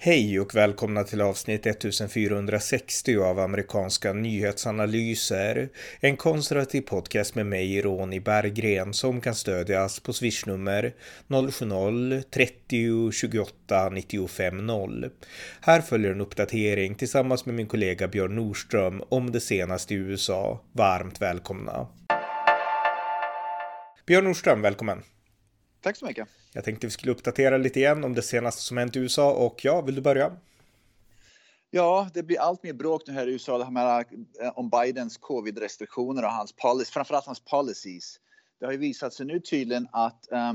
Hej och välkomna till avsnitt 1460 av amerikanska nyhetsanalyser. En konservativ podcast med mig, Ronny Berggren, som kan stödjas på swishnummer 070-30 28 95 0. Här följer en uppdatering tillsammans med min kollega Björn Nordström om det senaste i USA. Varmt välkomna! Björn Nordström, välkommen! Tack så mycket. Jag tänkte vi skulle uppdatera lite igen om det senaste som hänt i USA och ja, vill du börja? Ja, det blir allt mer bråk nu här i USA här eh, om Bidens covid-restriktioner och hans policy, framförallt hans policies. Det har ju visat sig nu tydligen att eh,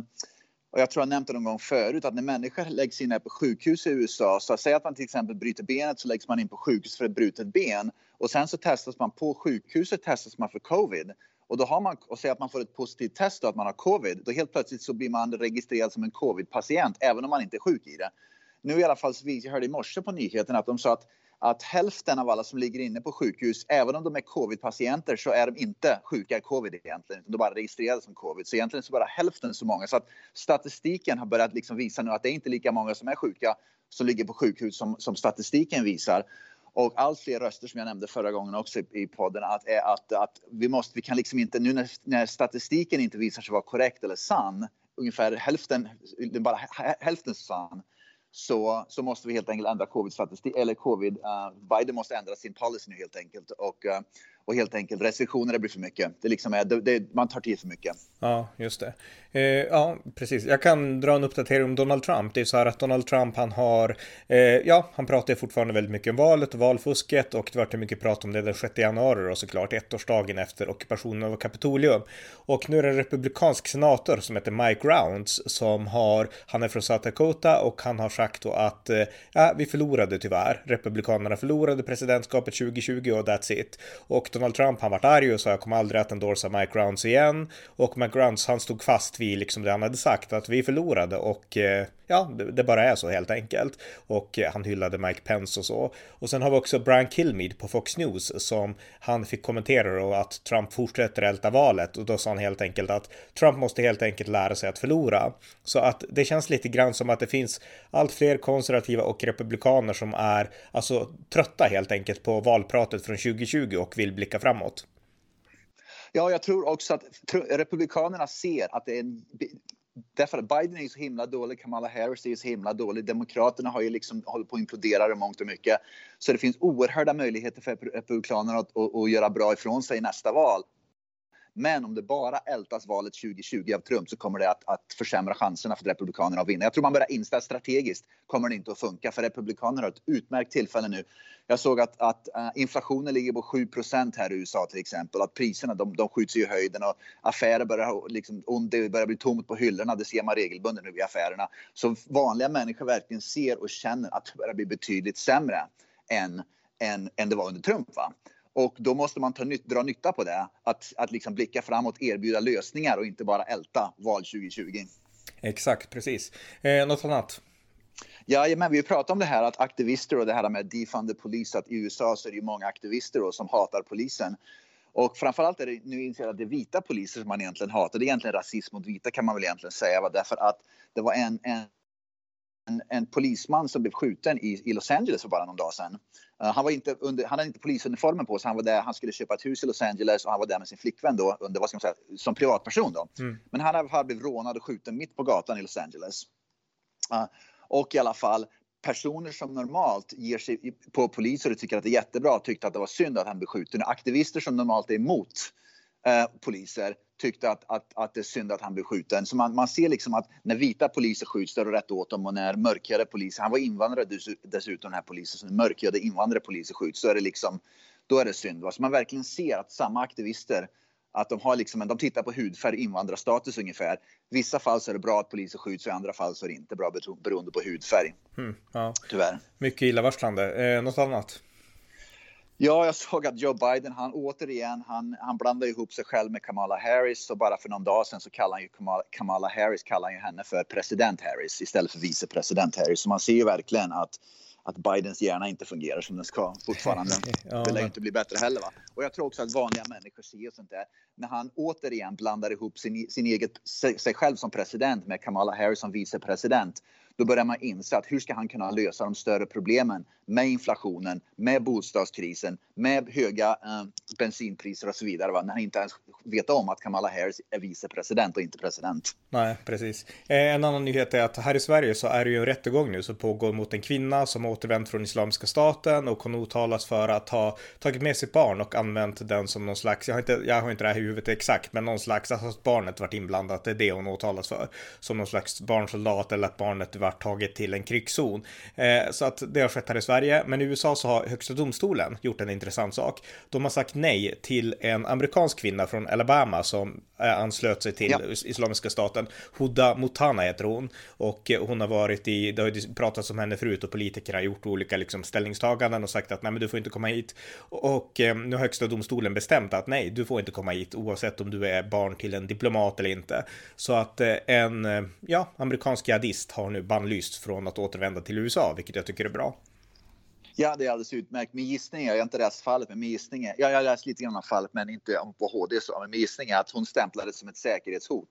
och jag tror jag nämnt det någon gång förut att när människor läggs in på sjukhus i USA så säg att man till exempel bryter benet så läggs man in på sjukhus för ett brutet ben och sen så testas man på sjukhuset testas man för covid och då har man och säger att man får ett positivt test och att man har covid, då helt plötsligt så blir man registrerad som en covid-patient även om man inte är sjuk i det. Nu i alla fall, jag hörde i morse på nyheterna att de sa att, att hälften av alla som ligger inne på sjukhus, även om de är covid-patienter, så är de inte sjuka i covid egentligen, utan de är bara registrerade som covid. Så egentligen så bara hälften så många. Så att statistiken har börjat liksom visa nu att det är inte lika många som är sjuka som ligger på sjukhus som, som statistiken visar. Och allt fler röster som jag nämnde förra gången också i, i podden att, är att, att vi måste, vi kan liksom inte, nu när, när statistiken inte visar sig vara korrekt eller sann, ungefär hälften, bara hälften sann, så, så måste vi helt enkelt ändra covid-statistik, eller covid, uh, Biden måste ändra sin policy nu helt enkelt. Och, uh, och helt enkelt restriktioner blir för mycket. Det liksom är, det, det, man tar till för mycket. Ja, just det. Eh, ja, precis. Jag kan dra en uppdatering om Donald Trump. Det är så här att Donald Trump, han har, eh, ja, han pratar fortfarande väldigt mycket om valet och valfusket och det var mycket prat om det den 6 januari och såklart, ettårsdagen efter ockupationen av Kapitolium. Och nu är det en republikansk senator som heter Mike Rounds som har, han är från South Dakota och han har sagt då att, eh, ja, vi förlorade tyvärr. Republikanerna förlorade presidentskapet 2020 och that's it. Och Donald Trump, han vart arg och sa jag kommer aldrig att endorsa Mike Grounds igen. Och Mike Grounds, han stod fast vid liksom det han hade sagt, att vi förlorade och eh, ja, det, bara är så helt enkelt. Och eh, han hyllade Mike Pence och så. Och sen har vi också Brian Kilmeade på Fox News som han fick kommentera då att Trump fortsätter älta valet och då sa han helt enkelt att Trump måste helt enkelt lära sig att förlora. Så att det känns lite grann som att det finns allt fler konservativa och republikaner som är alltså trötta helt enkelt på valpratet från 2020 och vill bli blicka framåt. Ja, jag tror också att Republikanerna ser att det är en Därför att Biden är så himla dålig, Kamala Harris är så himla dålig. Demokraterna har ju liksom hållit på att implodera i mångt och mycket. Så det finns oerhörda möjligheter för Republikanerna att, att, att göra bra ifrån sig i nästa val. Men om det bara ältas valet 2020 av Trump så kommer det att, att försämra chanserna för Republikanerna att vinna. Jag tror man börjar inställa strategiskt kommer det inte att funka för Republikanerna har ett utmärkt tillfälle nu. Jag såg att, att uh, inflationen ligger på 7% här i USA till exempel. Att priserna de, de skjuts i höjden och affärer börjar, liksom, det börjar bli tomt på hyllorna. Det ser man regelbundet nu i affärerna. Så vanliga människor verkligen ser och känner att det börjar bli betydligt sämre än, än, än det var under Trump. Va? Och då måste man ta nytt, dra nytta på det. Att, att liksom blicka framåt, erbjuda lösningar och inte bara älta val 2020. Exakt, precis. Eh, något annat? Ja, men vi pratar om det här att aktivister och det här med defund the police, att i USA så är det ju många aktivister då, som hatar polisen. Och framförallt är det nu inser att det är vita poliser som man egentligen hatar. Det är egentligen rasism mot vita kan man väl egentligen säga. Va? Därför att det var en, en en, en, polisman som blev skjuten i, i, Los Angeles för bara någon dag sedan. Uh, han, var inte under, han hade inte polisuniformen på sig. Han var där, han skulle köpa ett hus i Los Angeles och han var där med sin flickvän då under, vad ska man säga, som privatperson då. Mm. Men han har blivit rånad och skjuten mitt på gatan i Los Angeles. Uh, och i alla fall personer som normalt ger sig på poliser och tycker att det är jättebra tyckte att det var synd att han blev skjuten. Aktivister som normalt är emot eh, poliser tyckte att, att, att det är synd att han blev skjuten. Så man, man ser liksom att när vita poliser skjuts, det rätt åt dem och när mörkhyade poliser, han var invandrare dessutom den här polisen, så när mörkhyade invandrare poliser skjuts så är det liksom, då är det synd. Så man verkligen ser att samma aktivister att de har liksom, de tittar på hudfärg, invandrarstatus ungefär. Vissa fall så är det bra att poliser skjuts i andra fall så är det inte bra beroende på hudfärg. Mm, ja. Tyvärr. Mycket illavarslande. Eh, något annat? Ja, jag såg att Joe Biden, han återigen, han, han blandar ihop sig själv med Kamala Harris och bara för någon dag sedan så kallar han ju Kamala, Kamala Harris, kallar han ju henne för president Harris istället för vicepresident Harris. Så man ser ju verkligen att att Bidens hjärna inte fungerar som den ska fortfarande. det lär inte bli bättre heller. Va? Och jag tror också att vanliga människor ser sånt där. När han återigen blandar ihop sin, sin eget, sig själv som president med Kamala Harris som vicepresident då börjar man inse att hur ska han kunna lösa de större problemen med inflationen, med bostadskrisen, med höga eh, bensinpriser och så vidare. Va? När han inte ens vet om att Kamala Harris är vicepresident och inte president. Nej, precis. Eh, en annan nyhet är att här i Sverige så är det ju en rättegång nu som pågår mot en kvinna som har återvänt från Islamiska staten och hon åtalas för att ha tagit med sitt barn och använt den som någon slags, jag har inte, jag har inte det här i huvudet exakt, men någon slags, alltså att barnet varit inblandat, det är det hon åtalas för. Som någon slags barnsoldat eller att barnet varit taget till en krigszon. Eh, så att det har skett här i Sverige, men i USA så har högsta domstolen gjort en intressant sak. De har sagt nej till en amerikansk kvinna från Alabama som eh, anslöt sig till ja. Islamiska staten. Huda Mutana heter hon och hon har varit i, det har ju pratats om henne förut och politiker har gjort olika liksom ställningstaganden och sagt att nej men du får inte komma hit. Och eh, nu har högsta domstolen bestämt att nej, du får inte komma hit oavsett om du är barn till en diplomat eller inte. Så att eh, en, eh, ja, amerikansk jihadist har nu bannlyst från att återvända till USA, vilket jag tycker är bra. Ja, det är alldeles utmärkt. Min gissning är, jag har inte läst fallet, men min gissning är, ja, jag har läst lite grann av fallet, men inte på HD så, men min gissning är att hon stämplades som ett säkerhetshot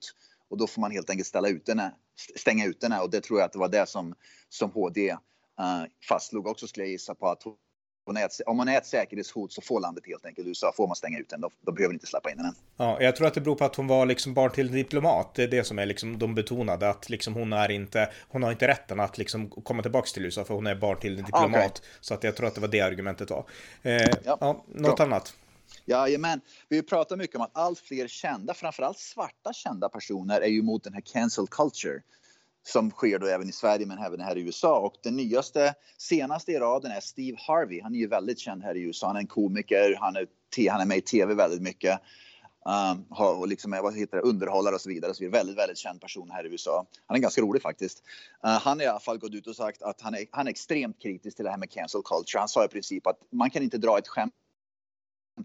och då får man helt enkelt ställa ut henne, stänga ut henne och det tror jag att det var det som, som HD uh, eh, fastslog också skulle jag gissa på att hon om man är ett säkerhetshot så får landet helt enkelt USA, får man stänga ut den, då, då behöver inte släppa in den. Ja, jag tror att det beror på att hon var liksom barn till en diplomat. Det är det som är liksom de betonade att liksom hon är inte, hon har inte rätten att liksom komma tillbaks till USA för hon är barn till en diplomat. Okay. Så att jag tror att det var det argumentet var. Eh, ja, ja, något bra. annat? Jajamän. Vi pratar mycket om att allt fler kända, framförallt svarta kända personer är ju emot den här cancel culture som sker då även i Sverige men även här i USA. Och den nyaste, senaste i raden är Steve Harvey. Han är ju väldigt känd här i USA. Han är en komiker, han är, han är med i tv väldigt mycket. Um, och liksom, vad heter det, underhållare och så vidare. Så vi är väldigt, väldigt känd person här i USA. Han är ganska rolig faktiskt. Uh, han har i alla fall gått ut och sagt att han är, han är extremt kritisk till det här med cancel culture. Han sa i princip att man kan inte dra ett skämt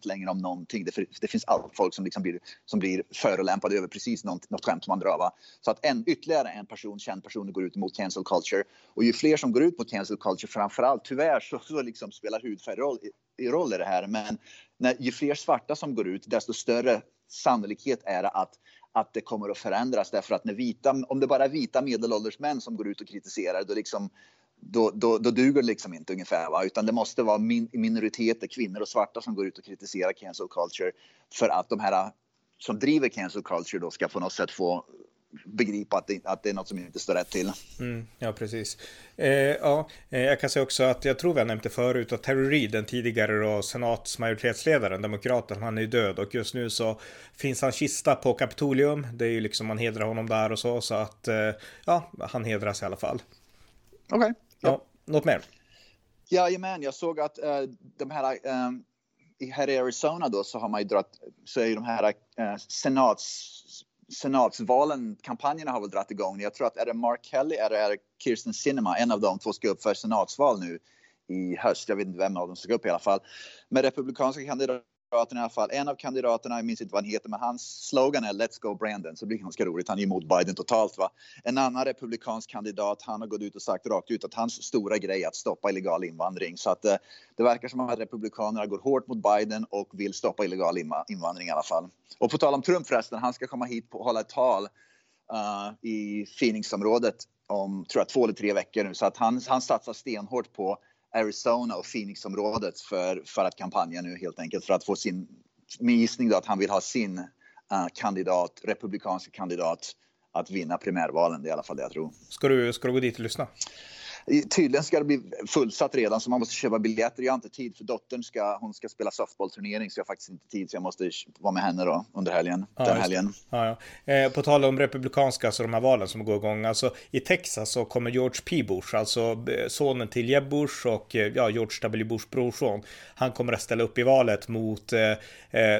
längre om någonting. Det, det finns allt folk som, liksom blir, som blir förolämpade över precis något, något skämt som man drar. Va? Så att en, ytterligare en person, känd person går ut mot cancel culture. Och ju fler som går ut mot cancel culture, framförallt tyvärr så, så liksom spelar hudfärg roll, i, roll i det här. Men när, ju fler svarta som går ut, desto större sannolikhet är det att att det kommer att förändras därför att när vita, om det bara är vita medelålders män som går ut och kritiserar då liksom då, då, då duger det liksom inte ungefär. Va? Utan det måste vara min, minoriteter, kvinnor och svarta som går ut och kritiserar cancel culture för att de här som driver cancel culture då ska på något sätt få begripa att det, att det är något som inte står rätt till. Mm, ja, precis. Eh, ja, eh, jag kan säga också att jag tror vi har nämnt det förut att Terry Reid, den tidigare då, senatsmajoritetsledaren, demokraten, han är ju död och just nu så finns han kista på Kapitolium. Det är ju liksom man hedrar honom där och så, så att eh, ja, han hedras i alla fall. Okej. Okay. Ja, något mer? Jajamän, jag såg att uh, de här um, här i Arizona då så har man ju dragit, så är ju de här uh, senats, senatsvalen, kampanjerna har väl dragit igång. Jag tror att är det Mark Kelly eller är det Kirsten Sinema, en av dem två ska upp för senatsval nu i höst. Jag vet inte vem av dem som ska upp i alla fall. Men republikanska kandidater kandidaterna i alla fall. En av kandidaterna, jag minns inte vad han heter, men hans slogan är Let's go Brandon. Så det blir ganska roligt. Han är emot Biden totalt. Va? En annan republikansk kandidat, han har gått ut och sagt rakt ut att hans stora grej är att stoppa illegal invandring. Så att eh, det verkar som att republikanerna går hårt mot Biden och vill stoppa illegal invandring i alla fall. Och på tal om Trump förresten, han ska komma hit och hålla ett tal uh, i Phoenixområdet om tror jag, två eller tre veckor nu. Så att han, han satsar stenhårt på Arizona och Phoenixområdet för, för att kampanja nu helt enkelt för att få sin, min gissning då att han vill ha sin uh, kandidat, republikansk kandidat att vinna primärvalen. Det är i alla fall det jag tror. Ska du, ska du gå dit och lyssna? Tydligen ska det bli fullsatt redan så man måste köpa biljetter. Jag har inte tid för dottern ska, hon ska spela softballturnering så jag har faktiskt inte tid så jag måste vara med henne då under helgen. Ja, den helgen. Ja, ja. Eh, på tal om republikanska, alltså de här valen som går igång. Alltså i Texas så kommer George P. Bush, alltså eh, sonen till Jeb Bush och eh, ja, George W. Bush brorson. Han kommer att ställa upp i valet mot eh, eh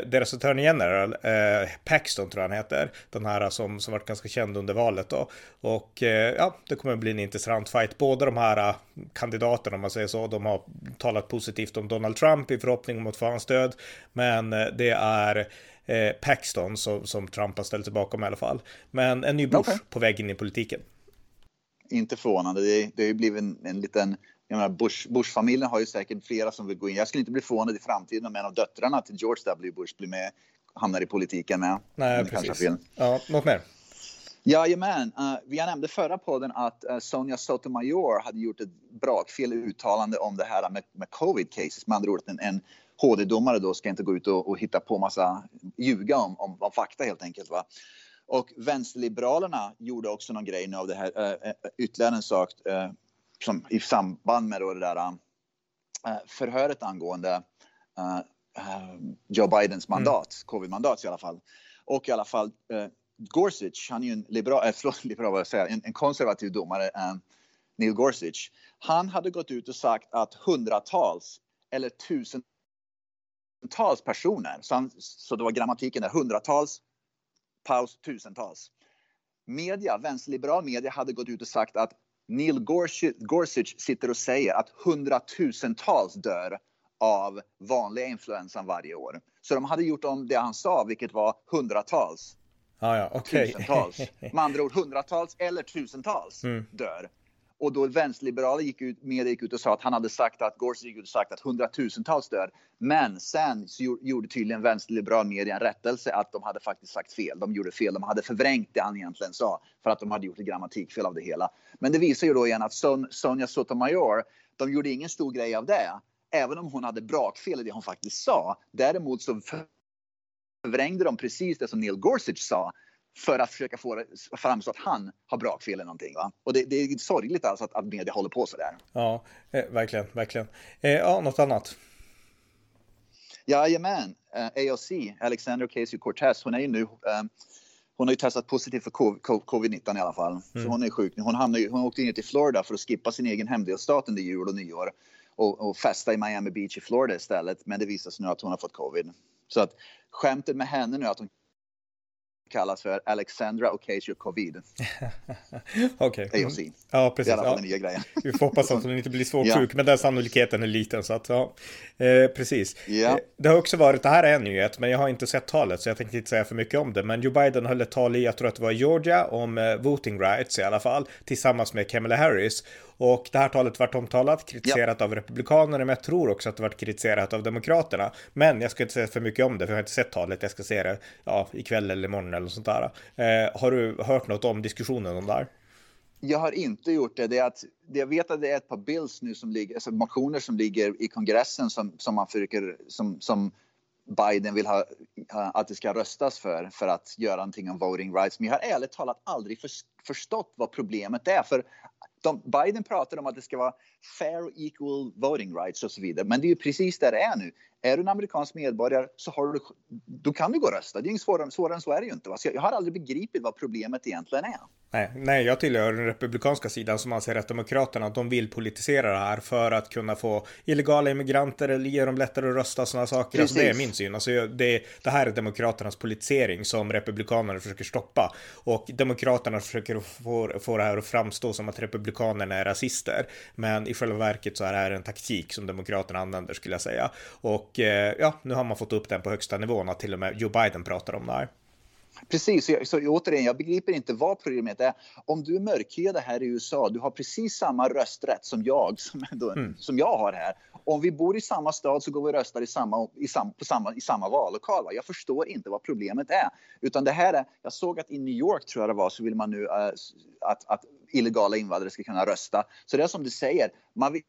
deras attorney general, eh, Paxton tror jag han heter. Den här som, som varit ganska känd under valet då. Och ja, det kommer att bli en intressant fight. Båda de här äh, kandidaterna, om man säger så, de har talat positivt om Donald Trump i förhoppning om att få hans stöd. Men äh, det är eh, Paxton som, som Trump har ställt sig bakom i alla fall. Men en ny Bush okay. på väg in i politiken. Inte förvånande. Det, det har ju blivit en, en liten jag menar, Bush, Bush-familjen har ju säkert flera som vill gå in. Jag skulle inte bli förvånad i framtiden om en av döttrarna till George W. Bush blir med, hamnar i politiken med. Nej, precis. Ja, något mer? Jajamän. Uh, vi nämnde förra podden att uh, Sonja Sotomayor hade gjort ett brakfel uttalande om det här med, med covid cases. Med andra ord, en, en HD-domare då ska inte gå ut och, och hitta på massa ljuga om, om, om fakta helt enkelt. Va? Och vänsterliberalerna gjorde också någon grej nu av det här. Uh, ytterligare en sak uh, som i samband med då det där uh, förhöret angående Joe Bidens mandat, mm. covid-mandat i alla fall. Och i alla fall Gorsuch, han är ju en liberal, äh, förlåt, liberal vad jag säger, en, en konservativ domare, um, Neil Gorsuch. Han hade gått ut och sagt att hundratals eller tusentals personer, så, han, så det var grammatiken där, hundratals, paus, tusentals. Media, vänsterliberal media hade gått ut och sagt att Neil Gorsuch, Gorsuch sitter och säger att hundratusentals dör av vanliga influensan varje år. Så de hade gjort om det han sa, vilket var hundratals. Ah, ja, okay. Tusentals. Med andra ord hundratals eller tusentals mm. dör. Och då vänsterliberala gick ut, media gick ut och sa att han hade sagt att Gorsuch gick ut och sagt att hundratusentals dör. Men sen så gjorde tydligen vänsterliberal media en rättelse att de hade faktiskt sagt fel. De gjorde fel. De hade förvrängt det han egentligen sa för att de hade gjort ett grammatikfel av det hela. Men det visar ju då igen att Son, Sonja Sotomayor, de gjorde ingen stor grej av det. Även om hon hade brakfel i det hon faktiskt sa. Däremot så förvrängde de precis det som Neil Gorsuch sa för att försöka få det framstå att han har brakfel eller någonting. Va? Och det, det är sorgligt alltså att, att media håller på så där. Ja, eh, verkligen, verkligen. Eh, ja, något annat? Jajamän, eh, AOC, Alexander Ocasio-Cortez, hon är ju nu um, hon har ju testat positivt för covid-19 i alla fall. Mm. Så hon är sjuk Hon, hamnade, hon åkte ner till Florida för att skippa sin egen hemdelstat under jul och nyår och, och festa i Miami Beach i Florida istället. Men det visar sig nu att hon har fått covid. Så att skämtet med henne nu är att hon kallas för Alexandra Ocasio-Covid. Okej. Okay. AOC. Ja, precis. I alla fall ja. nya grejen. Vi får hoppas att hon inte blir svårt sjuk, men den sannolikheten är liten. Så att, ja. Eh, precis. Ja. Eh, det har också varit, det här är en nyhet, men jag har inte sett talet, så jag tänkte inte säga för mycket om det. Men Joe Biden höll ett tal i, jag tror att det var Georgia, om eh, voting rights i alla fall, tillsammans med Kamala Harris. Och det här talet vart omtalat, kritiserat ja. av republikanerna, men jag tror också att det vart kritiserat av demokraterna. Men jag ska inte säga för mycket om det, för jag har inte sett talet. Jag ska se det ja, ikväll eller imorgon eller sånt där. Eh, har du hört något om diskussionen om det här? Jag har inte gjort det. det, är att, jag vet att det är ett par bills nu som ligger, alltså motioner som ligger i kongressen som, som man försöker, som, som Biden vill ha, att det ska röstas för, för att göra någonting om voting rights. Men jag har ärligt talat aldrig för, förstått vad problemet är. För de, Biden pratar om att det ska vara fair equal voting rights och så vidare. Men det är ju precis där det är nu. Är du en amerikansk medborgare så har du, då kan du gå och rösta. Det är inget svårare, svårare än så är det ju inte. Va? Så jag har aldrig begripit vad problemet egentligen är. Nej, nej, jag tillhör den republikanska sidan som anser att demokraterna de vill politisera det här för att kunna få illegala immigranter eller ge dem lättare att rösta och sådana saker. Alltså, det är min syn. Alltså, det, det här är demokraternas politisering som republikanerna försöker stoppa och demokraterna försöker få, få det här att framstå som att republikanerna är rasister. Men i själva verket så är det här en taktik som demokraterna använder skulle jag säga. Och eh, ja, nu har man fått upp den på högsta nivån att till och med Joe Biden pratar om det här. Precis, så, jag, så återigen, jag begriper inte vad problemet är. Om du är mörkhyad här i USA, du har precis samma rösträtt som jag, som, ändå, mm. som jag har här. Om vi bor i samma stad så går vi och röstar i samma, i sam, på samma, i samma vallokal. Va? Jag förstår inte vad problemet är. Utan det här är, jag såg att i New York tror jag det var, så vill man nu uh, att, att illegala invandrare ska kunna rösta. Så det är som du säger, man vill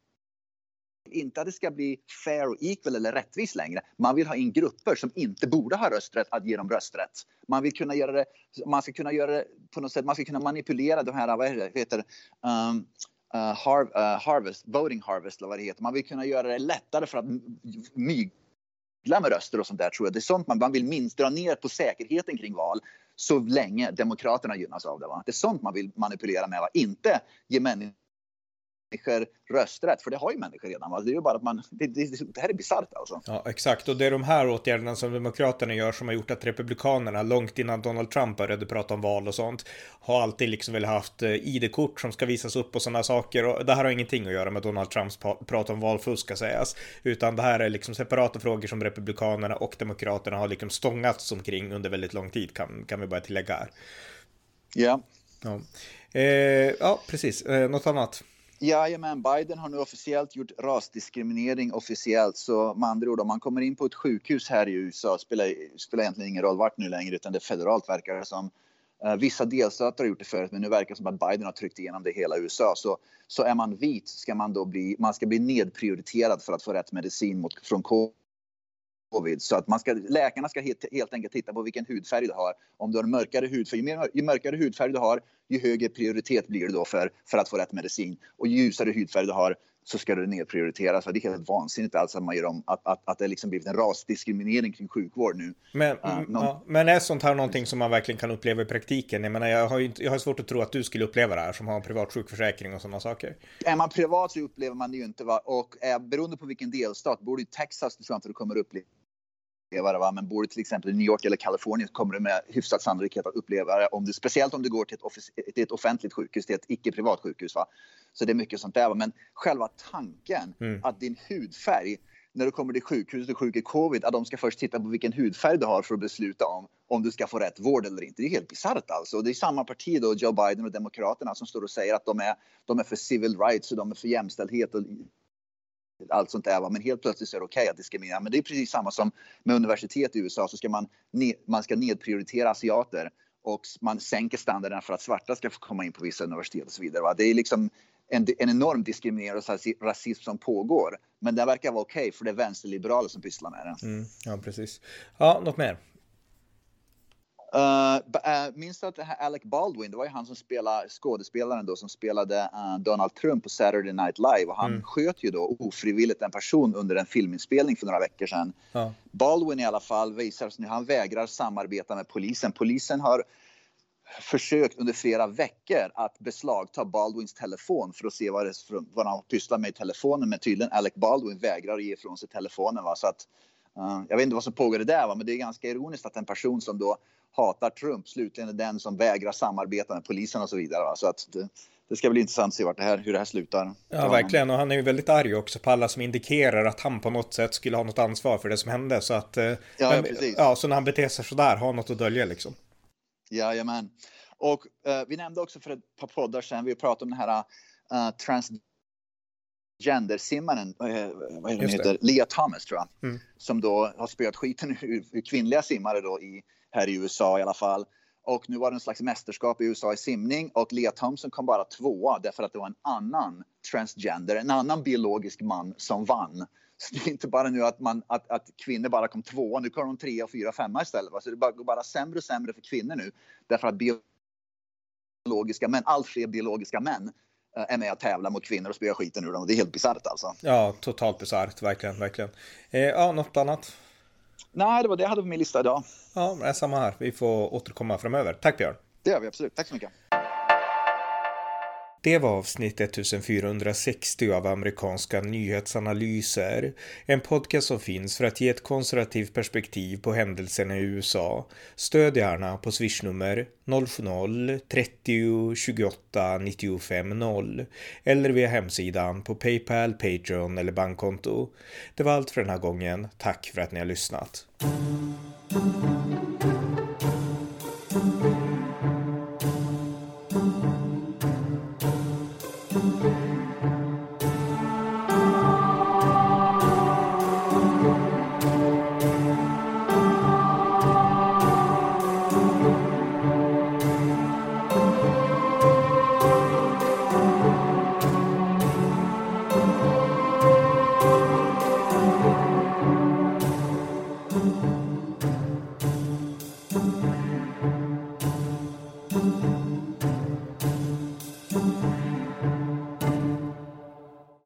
inte att det ska bli fair och equal eller rättvist längre. Man vill ha in grupper som inte borde ha rösträtt att ge dem rösträtt. Man vill kunna göra det, man ska kunna göra det på något sätt, man ska kunna manipulera de här, vad heter um, uh, har, uh, harvest, voting harvest eller vad det heter. Man vill kunna göra det lättare för att mygla med röster och sånt där tror jag. Det är sånt man, man vill minst dra ner på säkerheten kring val så länge Demokraterna gynnas av det. Va? Det är sånt man vill manipulera med, va? inte ge människor människor rösträtt, för det har ju människor redan. Va? Det är ju bara att man, det, det, det här är bisarrt alltså. Ja, exakt, och det är de här åtgärderna som Demokraterna gör som har gjort att Republikanerna, långt innan Donald Trump började prata om val och sånt, har alltid liksom väl haft eh, ID-kort som ska visas upp och sådana saker. Och det här har ingenting att göra med Donald Trumps prat om valfusk ska sägas, utan det här är liksom separata frågor som Republikanerna och Demokraterna har liksom stångats omkring under väldigt lång tid, kan, kan vi bara tillägga här. Ja. Ja, eh, ja precis. Eh, något annat? Jajamän, Biden har nu officiellt gjort rasdiskriminering officiellt. Så med andra ord, om man kommer in på ett sjukhus här i USA spelar, spelar egentligen ingen roll vart nu längre utan det är federalt verkar det som. Eh, vissa delstater har gjort det förut, men nu verkar det som att Biden har tryckt igenom det i hela USA. Så, så är man vit ska man då bli, man ska bli nedprioriterad för att få rätt medicin mot, från covid. Så att man ska, läkarna ska helt, helt enkelt titta på vilken hudfärg du har. Om du har mörkare hudfärg, ju, mer, ju mörkare hudfärg du har, ju högre prioritet blir det då för, för att få rätt medicin. Och ju ljusare hudfärg du har, så ska det nedprioriteras. Det är helt vansinnigt alltså att man gör om, att, att, att det liksom blivit en rasdiskriminering kring sjukvård nu. Men, uh, någon... ja, men är sånt här någonting som man verkligen kan uppleva i praktiken? Jag menar, jag har, inte, jag har svårt att tro att du skulle uppleva det här som har en privat sjukförsäkring och sådana saker. Är man privat så upplever man det ju inte. Va? Och är, beroende på vilken delstat, bor du i Texas så tror jag inte du kommer uppleva uppleva det. Va? Men bor du till exempel i New York eller Kalifornien kommer du med hyfsad sannolikhet att uppleva det. Om du, speciellt om du går till ett, till ett offentligt sjukhus, till ett icke-privat sjukhus. Va? Så det är mycket sånt där. Va? Men själva tanken mm. att din hudfärg när du kommer till sjukhuset och sjuk i covid, att de ska först titta på vilken hudfärg du har för att besluta om om du ska få rätt vård eller inte. Det är helt bisarrt alltså. Det är samma parti då, Joe Biden och Demokraterna, som står och säger att de är, de är för civil rights och de är för jämställdhet och allt sånt där. Men helt plötsligt så är det okej okay att diskriminera. Men det är precis samma som med universitet i USA så ska man, man ska nedprioritera asiater och man sänker standarden för att svarta ska få komma in på vissa universitet och så vidare. Va? Det är liksom en, en enorm diskriminering och rasism som pågår. Men det verkar vara okej okay, för det är vänsterliberaler som pysslar med det. Mm, ja, precis. Ja, något mer? Uh, minns du att det här Alec Baldwin, det var ju han som spelade skådespelaren då som spelade uh, Donald Trump på Saturday Night Live och han mm. sköt ju då ofrivilligt en person under en filminspelning för några veckor sedan. Ja. Baldwin i alla fall visar sig nu, han vägrar samarbeta med polisen. Polisen har försökt under flera veckor att beslagta Baldwins telefon för att se vad, det, vad han pysslar med i telefonen. Men tydligen Alec Baldwin vägrar ge ifrån sig telefonen. Va? Så att, uh, jag vet inte vad som pågår det där, va? men det är ganska ironiskt att en person som då hatar Trump slutligen är den som vägrar samarbeta med polisen och så vidare. Va? Så att det, det ska bli intressant att se vart det här, hur det här slutar. Ja, verkligen. Och han är ju väldigt arg också på alla som indikerar att han på något sätt skulle ha något ansvar för det som hände. Så att, eh, ja, men, precis. ja, så när han beter sig sådär, har något att dölja liksom. Jajamän. Och uh, vi nämnde också för ett par poddar sedan, vi pratade om den här uh, transgendersimmaren, uh, vad är det heter, Leah Thomas tror jag, mm. som då har spöat skiten ur, ur kvinnliga simmare då i, här i USA i alla fall. Och nu var det en slags mästerskap i USA i simning och Leah Thompson kom bara tvåa därför att det var en annan transgender, en annan biologisk man som vann. Så det är inte bara nu att, man, att, att kvinnor bara kom tvåa, nu kommer de trea, fyra, femma istället. Så det går bara sämre och sämre för kvinnor nu därför att biologiska män, allt fler biologiska män eh, är med och tävlar mot kvinnor och spöar skiten ur dem. Det är helt bisarrt alltså. Ja, totalt bisarrt, verkligen, verkligen. Eh, ja, något annat? Nej, det var det jag hade på min lista idag. Ja, samma här. Vi får återkomma framöver. Tack Björn. Det gör vi absolut. Tack så mycket. Det var avsnitt 1460 av amerikanska nyhetsanalyser. En podcast som finns för att ge ett konservativt perspektiv på händelserna i USA. Stöd gärna på swishnummer 070-30 28 95 0 eller via hemsidan på Paypal, Patreon eller bankkonto. Det var allt för den här gången. Tack för att ni har lyssnat.